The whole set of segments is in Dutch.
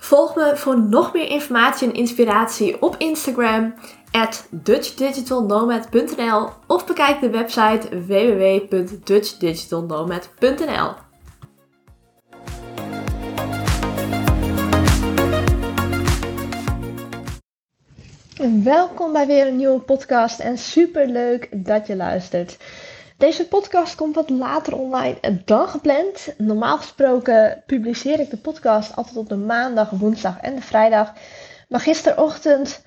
Volg me voor nog meer informatie en inspiratie op Instagram at dutchdigitalnomad.nl of bekijk de website www.dutchdigitalnomad.nl. Welkom bij weer een nieuwe podcast en super leuk dat je luistert. Deze podcast komt wat later online dan gepland. Normaal gesproken publiceer ik de podcast altijd op de maandag, woensdag en de vrijdag. Maar gisterochtend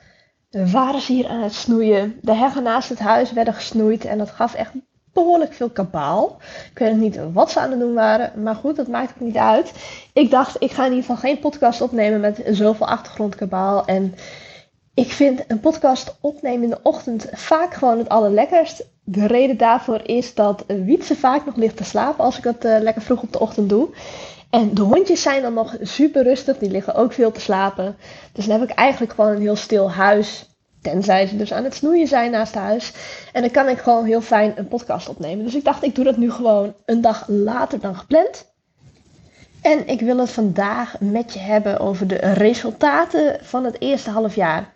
waren ze hier aan het snoeien. De heggen naast het huis werden gesnoeid en dat gaf echt behoorlijk veel kabaal. Ik weet niet wat ze aan het doen waren, maar goed, dat maakt ook niet uit. Ik dacht, ik ga in ieder geval geen podcast opnemen met zoveel achtergrondkabaal. En ik vind een podcast opnemen in de ochtend vaak gewoon het allerlekkerst. De reden daarvoor is dat Wietse vaak nog ligt te slapen als ik het uh, lekker vroeg op de ochtend doe. En de hondjes zijn dan nog super rustig, die liggen ook veel te slapen. Dus dan heb ik eigenlijk gewoon een heel stil huis. Tenzij ze dus aan het snoeien zijn naast huis. En dan kan ik gewoon heel fijn een podcast opnemen. Dus ik dacht, ik doe dat nu gewoon een dag later dan gepland. En ik wil het vandaag met je hebben over de resultaten van het eerste half jaar.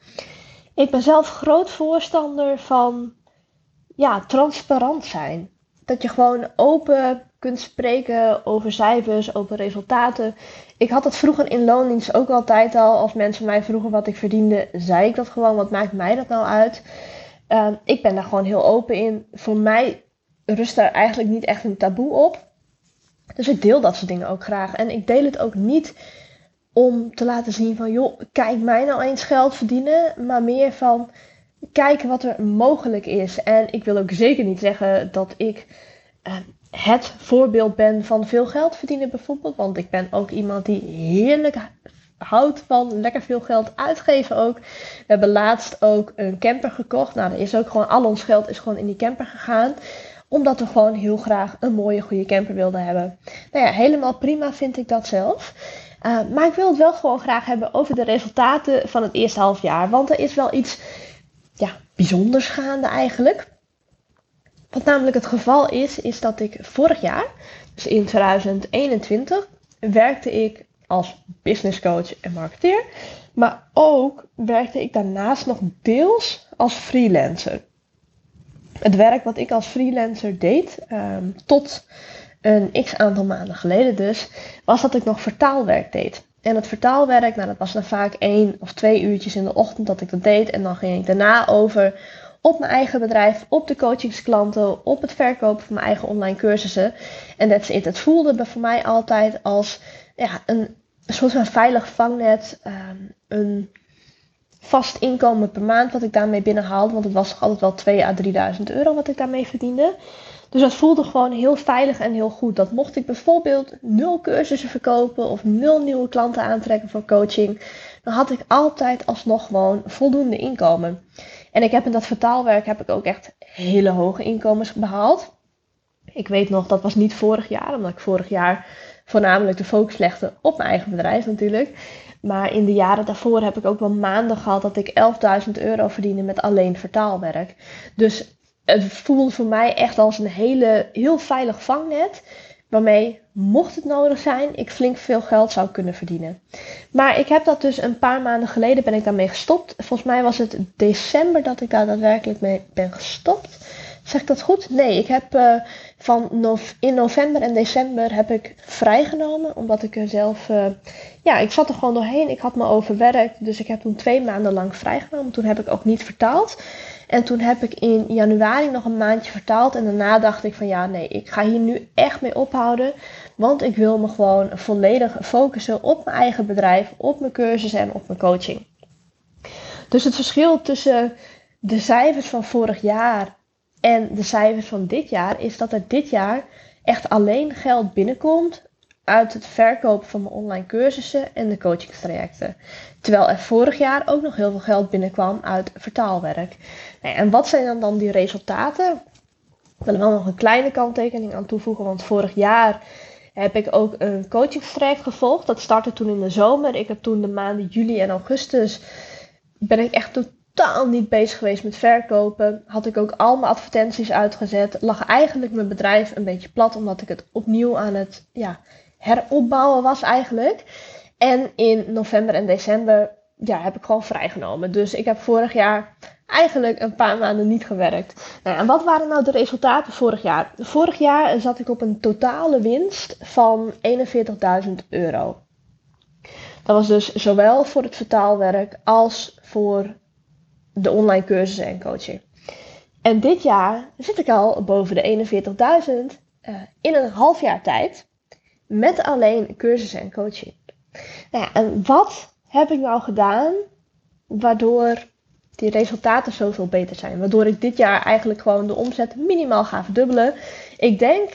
Ik ben zelf groot voorstander van ja, transparant zijn. Dat je gewoon open kunt spreken over cijfers, over resultaten. Ik had dat vroeger in loondienst ook altijd al. Als mensen mij vroegen wat ik verdiende, zei ik dat gewoon. Wat maakt mij dat nou uit? Uh, ik ben daar gewoon heel open in. Voor mij rust daar eigenlijk niet echt een taboe op. Dus ik deel dat soort dingen ook graag. En ik deel het ook niet om te laten zien van, joh, kijk mij nou eens geld verdienen. Maar meer van, kijken wat er mogelijk is. En ik wil ook zeker niet zeggen dat ik uh, het voorbeeld ben van veel geld verdienen bijvoorbeeld. Want ik ben ook iemand die heerlijk houdt van lekker veel geld uitgeven ook. We hebben laatst ook een camper gekocht. Nou, er is ook gewoon, al ons geld is gewoon in die camper gegaan omdat we gewoon heel graag een mooie, goede camper wilden hebben. Nou ja, helemaal prima vind ik dat zelf. Uh, maar ik wil het wel gewoon graag hebben over de resultaten van het eerste half jaar. Want er is wel iets bijzonders gaande eigenlijk. Wat namelijk het geval is, is dat ik vorig jaar, dus in 2021, werkte ik als business coach en marketeer. Maar ook werkte ik daarnaast nog deels als freelancer het werk wat ik als freelancer deed, um, tot een x aantal maanden geleden dus, was dat ik nog vertaalwerk deed. En het vertaalwerk, nou, dat was dan vaak één of twee uurtjes in de ochtend dat ik dat deed. En dan ging ik daarna over op mijn eigen bedrijf, op de coachingsklanten, op het verkopen van mijn eigen online cursussen. En that's it. Het voelde voor mij altijd als ja, een, soort van veilig vangnet, um, een vast inkomen per maand wat ik daarmee binnenhaalde. Want het was altijd wel 2 à 3000 euro wat ik daarmee verdiende. Dus dat voelde gewoon heel veilig en heel goed. Dat mocht ik bijvoorbeeld nul cursussen verkopen of nul nieuwe klanten aantrekken voor coaching. Dan had ik altijd alsnog gewoon voldoende inkomen. En ik heb in dat vertaalwerk heb ik ook echt hele hoge inkomens behaald. Ik weet nog, dat was niet vorig jaar, omdat ik vorig jaar voornamelijk de focus legde op mijn eigen bedrijf natuurlijk. Maar in de jaren daarvoor heb ik ook wel maanden gehad dat ik 11.000 euro verdiende met alleen vertaalwerk. Dus het voelde voor mij echt als een hele, heel veilig vangnet. Waarmee, mocht het nodig zijn, ik flink veel geld zou kunnen verdienen. Maar ik heb dat dus een paar maanden geleden ben ik daarmee gestopt. Volgens mij was het december dat ik daar daadwerkelijk mee ben gestopt. Zeg ik dat goed? Nee, ik heb uh, van in november en december heb ik vrijgenomen. Omdat ik er zelf, uh, ja, ik zat er gewoon doorheen. Ik had me overwerkt. Dus ik heb toen twee maanden lang vrijgenomen. Toen heb ik ook niet vertaald. En toen heb ik in januari nog een maandje vertaald. En daarna dacht ik van ja, nee, ik ga hier nu echt mee ophouden. Want ik wil me gewoon volledig focussen op mijn eigen bedrijf, op mijn cursussen en op mijn coaching. Dus het verschil tussen de cijfers van vorig jaar en de cijfers van dit jaar is dat er dit jaar echt alleen geld binnenkomt uit het verkopen van mijn online cursussen en de coachingstrajecten. Terwijl er vorig jaar ook nog heel veel geld binnenkwam uit vertaalwerk. En wat zijn dan, dan die resultaten? Ik wil er wel nog een kleine kanttekening aan toevoegen, want vorig jaar heb ik ook een coachingstraject gevolgd. Dat startte toen in de zomer. Ik heb toen de maanden juli en augustus ben ik echt totaal niet bezig geweest met verkopen. Had ik ook al mijn advertenties uitgezet. Lag eigenlijk mijn bedrijf een beetje plat, omdat ik het opnieuw aan het ja, heropbouwen was eigenlijk. En in november en december ja, heb ik gewoon vrijgenomen. Dus ik heb vorig jaar eigenlijk een paar maanden niet gewerkt. Nou, en wat waren nou de resultaten vorig jaar? Vorig jaar zat ik op een totale winst van 41.000 euro. Dat was dus zowel voor het vertaalwerk als voor de online cursussen en coaching. En dit jaar zit ik al boven de 41.000 uh, in een half jaar tijd. Met alleen cursussen en coaching. Nou ja, en wat heb ik nou gedaan waardoor die resultaten zoveel beter zijn? Waardoor ik dit jaar eigenlijk gewoon de omzet minimaal ga verdubbelen. Ik denk,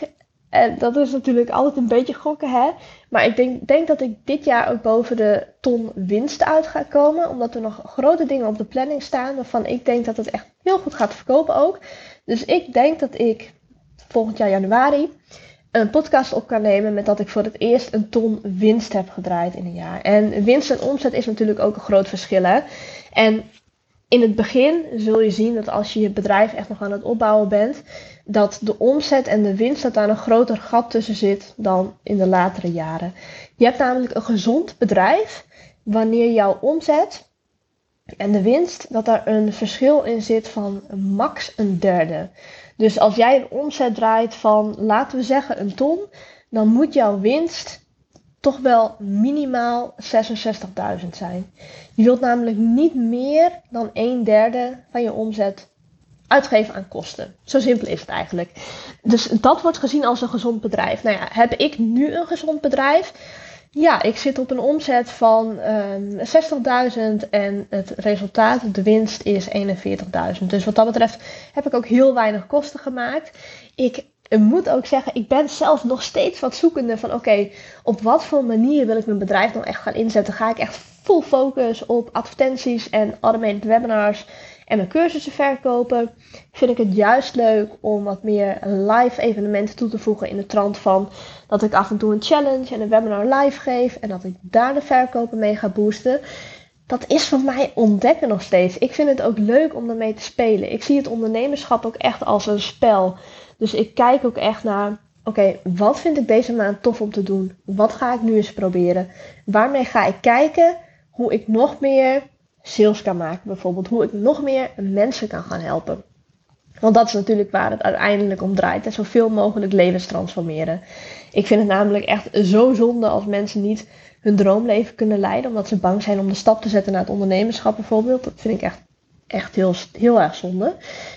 en dat is natuurlijk altijd een beetje gokken, hè? Maar ik denk, denk dat ik dit jaar ook boven de ton winst uit ga komen. Omdat er nog grote dingen op de planning staan. Waarvan ik denk dat het echt heel goed gaat verkopen ook. Dus ik denk dat ik volgend jaar januari een podcast op kan nemen met dat ik voor het eerst een ton winst heb gedraaid in een jaar. En winst en omzet is natuurlijk ook een groot verschil. Hè? En in het begin zul je zien dat als je je bedrijf echt nog aan het opbouwen bent, dat de omzet en de winst dat daar een groter gat tussen zit dan in de latere jaren. Je hebt namelijk een gezond bedrijf wanneer jouw omzet en de winst, dat daar een verschil in zit van max een derde. Dus als jij een omzet draait van, laten we zeggen, een ton, dan moet jouw winst toch wel minimaal 66.000 zijn. Je wilt namelijk niet meer dan een derde van je omzet uitgeven aan kosten. Zo simpel is het eigenlijk. Dus dat wordt gezien als een gezond bedrijf. Nou ja, heb ik nu een gezond bedrijf? Ja, ik zit op een omzet van um, ehm, 60.000 en het resultaat, de winst, is 41.000. Dus wat dat betreft heb ik ook heel weinig kosten gemaakt. Ik moet ook zeggen, ik ben zelf nog steeds wat zoekende van oké, op wat voor manier wil ik mijn bedrijf nou echt gaan inzetten? Ga ik echt full focus op advertenties en automated webinars en mijn cursussen verkopen? Vind ik het juist leuk om wat meer live evenementen toe te voegen in de trant van dat ik af en toe een challenge en een webinar live geef en dat ik daar de verkopen mee ga boosten? Dat is voor mij ontdekken nog steeds. Ik vind het ook leuk om ermee te spelen. Ik zie het ondernemerschap ook echt als een spel. Dus ik kijk ook echt naar, oké, wat vind ik deze maand tof om te doen? Wat ga ik nu eens proberen? Waarmee ga ik kijken hoe ik nog meer sales kan maken, bijvoorbeeld. Hoe ik nog meer mensen kan gaan helpen. Want dat is natuurlijk waar het uiteindelijk om draait. En zoveel mogelijk levens transformeren. Ik vind het namelijk echt zo zonde als mensen niet hun droomleven kunnen leiden. Omdat ze bang zijn om de stap te zetten naar het ondernemerschap bijvoorbeeld. Dat vind ik echt echt heel, heel erg zonde.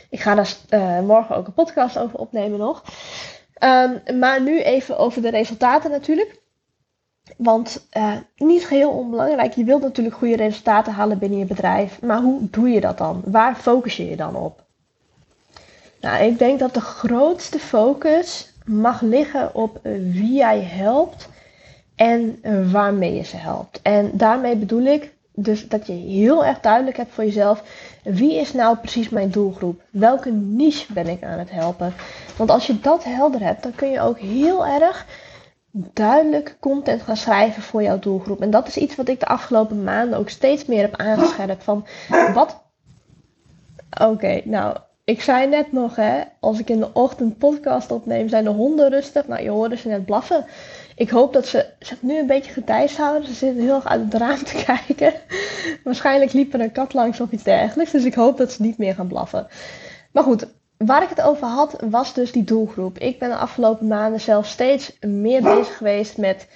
Ik ga daar uh, morgen ook een podcast over opnemen nog. Um, maar nu even over de resultaten natuurlijk. Want uh, niet geheel onbelangrijk, je wilt natuurlijk goede resultaten halen binnen je bedrijf. Maar hoe doe je dat dan? Waar focus je je dan op? Nou, ik denk dat de grootste focus mag liggen op wie jij helpt en waarmee je ze helpt. En daarmee bedoel ik dus dat je heel erg duidelijk hebt voor jezelf. Wie is nou precies mijn doelgroep? Welke niche ben ik aan het helpen? Want als je dat helder hebt, dan kun je ook heel erg duidelijk content gaan schrijven voor jouw doelgroep. En dat is iets wat ik de afgelopen maanden ook steeds meer heb aangescherpt. Van wat. Oké, nou, ik zei net nog, hè, als ik in de ochtend podcast opneem, zijn de honden rustig. Nou, je hoorde ze net blaffen. Ik hoop dat ze zich nu een beetje getijds houden. Ze zitten heel erg uit het raam te kijken. Waarschijnlijk liep er een kat langs of iets dergelijks. Dus ik hoop dat ze niet meer gaan blaffen. Maar goed, waar ik het over had, was dus die doelgroep. Ik ben de afgelopen maanden zelf steeds meer bezig geweest met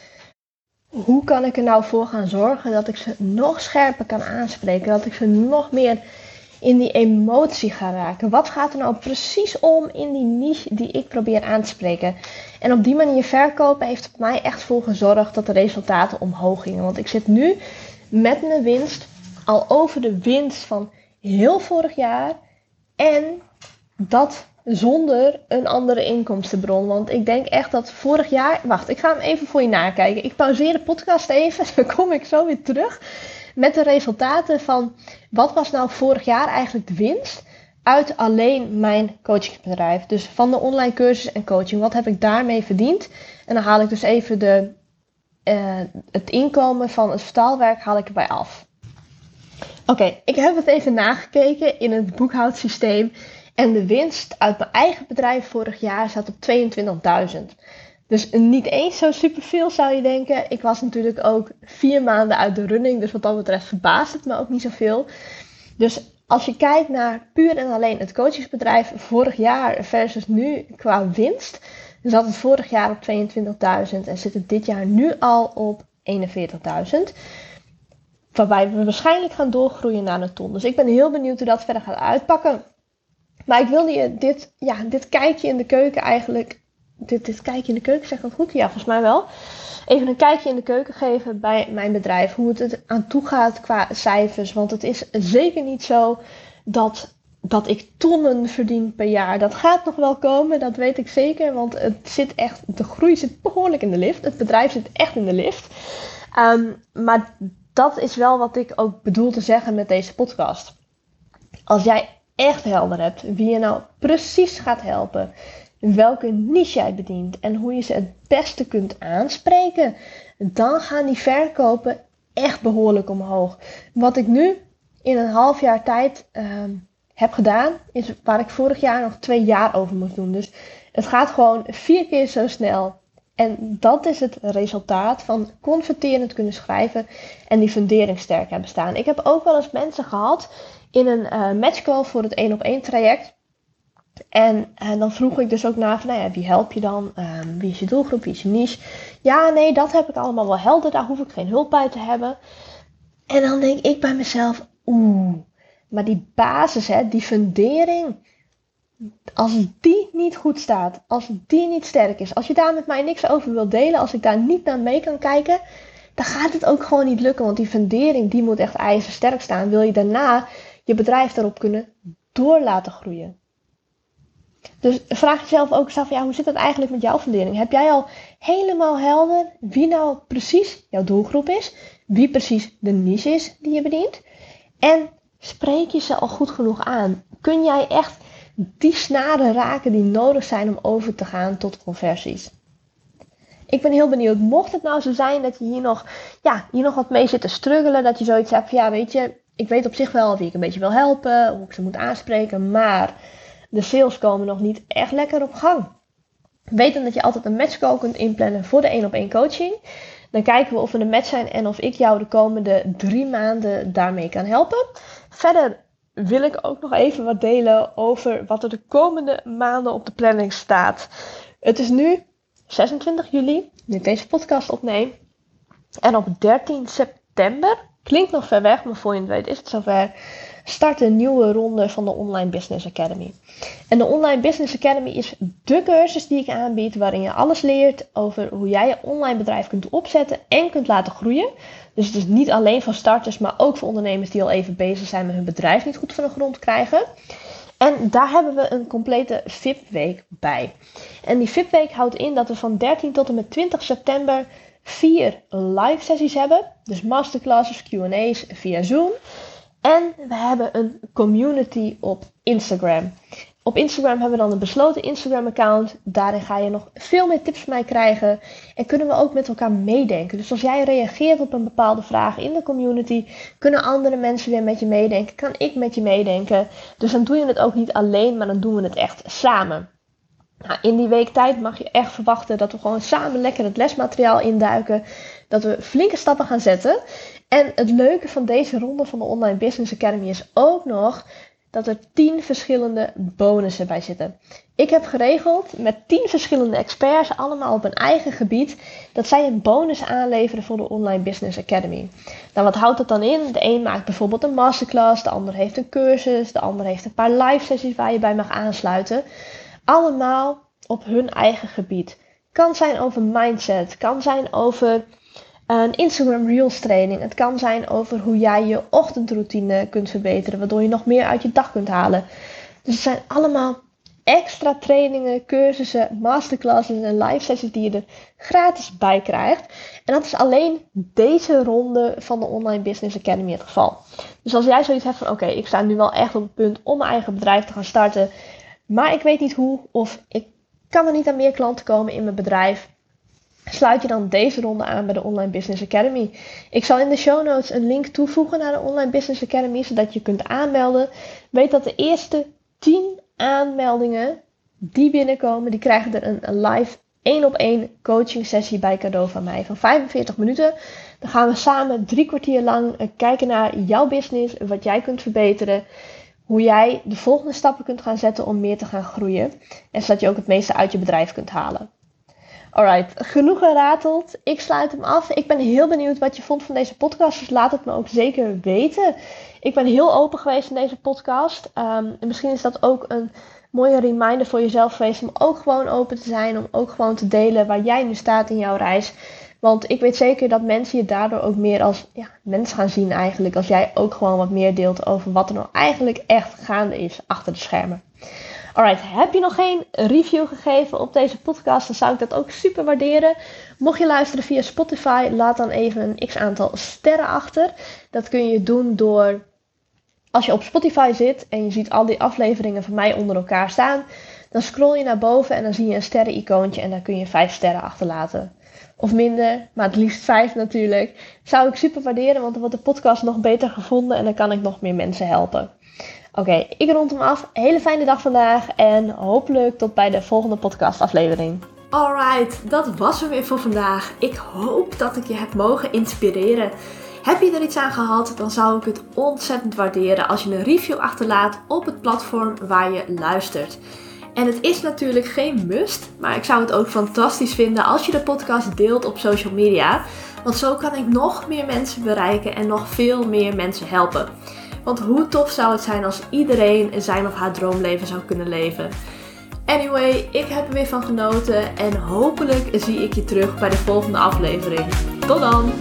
hoe kan ik er nou voor gaan zorgen dat ik ze nog scherper kan aanspreken. Dat ik ze nog meer in die emotie gaan raken. Wat gaat er nou precies om in die niche die ik probeer aan te spreken? En op die manier verkopen heeft mij echt voor gezorgd dat de resultaten omhoog gingen. Want ik zit nu met mijn winst al over de winst van heel vorig jaar. En dat zonder een andere inkomstenbron. Want ik denk echt dat vorig jaar. Wacht, ik ga hem even voor je nakijken. Ik pauzeer de podcast even. Dan kom ik zo weer terug. Met de resultaten van wat was nou vorig jaar eigenlijk de winst uit alleen mijn coachingsbedrijf. Dus van de online cursus en coaching. Wat heb ik daarmee verdiend? En dan haal ik dus even de, uh, het inkomen van het vertaalwerk haal ik erbij af. Oké, ik heb het even nagekeken in het boekhoudsysteem. En de winst uit mijn eigen bedrijf vorig jaar zat op 22.000. Dus niet eens zo superveel zou je denken. Ik was natuurlijk ook vier maanden uit de running. Dus wat dat betreft verbaast het me ook niet zoveel. Dus als je kijkt naar puur en alleen het coachingsbedrijf vorig jaar versus nu qua winst. Zat het vorig jaar op 22.000 en zit het dit jaar nu al op 41.000. Waarbij we waarschijnlijk gaan doorgroeien naar een ton. Dus ik ben heel benieuwd hoe dat verder gaat uitpakken. Maar ik wilde je dit, ja, dit kijkje in de keuken eigenlijk. Dit, dit kijkje in de keuken, zeg ik goed? Ja, volgens mij wel. Even een kijkje in de keuken geven bij mijn bedrijf. Hoe het er aan toe gaat qua cijfers. Want het is zeker niet zo dat, dat ik tonnen verdien per jaar. Dat gaat nog wel komen, dat weet ik zeker. Want het zit echt, de groei zit behoorlijk in de lift. Het bedrijf zit echt in de lift. Ehm, maar dat is wel wat ik ook bedoel te zeggen met deze podcast. Als jij echt helder hebt wie je nou precies gaat helpen, welke niche jij bedient en hoe je ze het beste kunt aanspreken, dan gaan die verkopen echt behoorlijk omhoog. Wat ik nu in een half jaar tijd ehm, heb gedaan, is waar ik vorig jaar nog twee jaar over moest doen. Dus het gaat gewoon vier keer zo snel. En dat is het resultaat van converterend kunnen schrijven en die fundering sterk hebben staan. Ik heb ook wel eens mensen gehad in een uh, matchcall voor het 1 op 1 traject. En, en eh, dan vroeg ik dus ook naar van, nou ja, wie help je dan? Um, wie is je doelgroep? Wie is je niche? Ja, nee, dat heb ik allemaal wel helder. Daar hoef ik geen hulp bij te hebben. En dan denk ik bij mezelf, oeh, maar die basis, hè, die fundering, als die niet goed staat, als die niet sterk is, als je daar met mij niks over wilt delen, als ik daar niet naar mee kan kijken, dan gaat het ook gewoon niet lukken. Want die fundering, die moet echt ijzersterk staan. Wil je daarna je bedrijf daarop kunnen door laten groeien. Dus vraag jezelf ook eens af, ja, hoe zit dat eigenlijk met jouw fundering? Heb jij al helemaal helder wie nou precies jouw doelgroep is? Wie precies de niche is die je bedient? En spreek je ze al goed genoeg aan? Kun jij echt die snaren raken die nodig zijn om over te gaan tot conversies? Ik ben heel benieuwd. Mocht het nou zo zijn dat je hier nog, ja, hier nog wat mee zit te struggelen, dat je zoiets hebt van, ja, weet je, ik weet op zich wel wie ik een beetje wil helpen, hoe ik ze moet aanspreken, maar de sales komen nog niet echt lekker op gang. Weet dan dat je altijd een matchcall kunt inplannen voor de 1 op 1 coaching. Dan kijken we of we een match zijn en of ik jou de komende drie maanden daarmee kan helpen. Verder wil ik ook nog even wat delen over wat er de komende maanden op de planning staat. Het is nu 26 juli, nu ik deze podcast opneem. En op 13 september Klinkt nog ver weg, maar voor je het weet is het zover. Start een nieuwe ronde van de Online Business Academy. En de Online Business Academy is de cursus die ik aanbied waarin je alles leert over hoe jij je online bedrijf kunt opzetten en kunt laten groeien. Dus het is niet alleen voor starters, maar ook voor ondernemers die al even bezig zijn met hun bedrijf niet goed van de grond krijgen. En daar hebben we een complete VIP-week bij. En die VIP-week houdt in dat we van 13 tot en met 20 september vier live sessies hebben. Dus masterclasses, QA's via Zoom. En we hebben een community op Instagram. Op Instagram hebben we dan een besloten Instagram-account. Daarin ga je nog veel meer tips van mij krijgen. En kunnen we ook met elkaar meedenken. Dus als jij reageert op een bepaalde vraag in de community, kunnen andere mensen weer met je meedenken. Kan ik met je meedenken. Dus dan doe je het ook niet alleen, maar dan doen we het echt samen. Nou, in die week tijd mag je echt verwachten dat we gewoon samen lekker het lesmateriaal induiken. Dat we flinke stappen gaan zetten. En het leuke van deze ronde van de Online Business Academy is ook nog dat er 10 verschillende bonussen bij zitten. Ik heb geregeld met 10 verschillende experts, allemaal op een eigen gebied, dat zij een bonus aanleveren voor de Online Business Academy. Nou, wat houdt dat dan in? De een maakt bijvoorbeeld een masterclass, de ander heeft een cursus, de ander heeft een paar live sessies waar je bij mag aansluiten allemaal op hun eigen gebied. Kan zijn over mindset, kan zijn over een Instagram Reels training. Het kan zijn over hoe jij je ochtendroutine kunt verbeteren, waardoor je nog meer uit je dag kunt halen. Dus het zijn allemaal extra trainingen, cursussen, masterclasses en live sessies die je er gratis bij krijgt. En dat is alleen deze ronde van de Online Business Academy het geval. Dus als jij zoiets hebt van oké, ik sta nu wel echt op het punt om mijn eigen bedrijf te gaan starten, maar ik weet niet hoe of ik kan er niet aan meer klanten komen in mijn bedrijf sluit je dan deze ronde aan bij de Online Business Academy. Ik zal in de show notes een link toevoegen naar de Online Business Academy, zodat je kunt aanmelden. Weet dat de eerste 10 aanmeldingen die binnenkomen, die krijgen er een, live 1 op 1 coaching sessie bij cadeau van mij van 45 minuten. Dan gaan we samen drie kwartier lang eh, kijken naar jouw business, wat jij kunt verbeteren hoe jij de volgende stappen kunt gaan zetten om meer te gaan groeien. En zodat je ook het meeste uit je bedrijf kunt halen. Alright, genoeg gerateld. Ik sluit hem af. Ik ben heel benieuwd wat je vond van deze podcast. Dus laat het me ook zeker weten. Ik ben heel open geweest in deze podcast. Ehm, en misschien is dat ook een mooie reminder voor jezelf geweest om ook gewoon open te zijn. Om ook gewoon te delen waar jij nu staat in jouw reis. Want ik weet zeker dat mensen je daardoor ook meer als ja, mens gaan zien eigenlijk. Als jij ook gewoon wat meer deelt over wat er nou eigenlijk echt gaande is achter de schermen. Alright, heb je nog geen review gegeven op deze podcast, dan zou ik dat ook super waarderen. Mocht je luisteren via Spotify, laat dan even een x aantal sterren achter. Dat kun je doen door, als je op Spotify zit en je ziet al die afleveringen van mij onder elkaar staan, dan scroll je naar boven en dan zie je een sterren-icoontje en daar kun je 5 sterren achterlaten. Of minder, maar het liefst 5 natuurlijk. zou ik super waarderen, want dan wordt de podcast nog beter gevonden en dan kan ik nog meer mensen helpen. Oké, ik rond hem af. Hele fijne dag vandaag en hopelijk tot bij de volgende podcastaflevering. Alright, dat was hem weer voor vandaag. Ik hoop dat ik je heb mogen inspireren. Heb je er iets aan gehad, dan zou ik het ontzettend waarderen als je een review achterlaat op het platform waar je luistert. En het is natuurlijk geen must, maar ik zou het ook fantastisch vinden als je de podcast deelt op social media. Want zo kan ik nog meer mensen bereiken en nog veel meer mensen helpen. Want hoe tof zou het zijn als iedereen zijn of haar droomleven zou kunnen leven? Anyway, ik heb er weer van genoten en hopelijk zie ik je terug bij de volgende aflevering. Tot dan!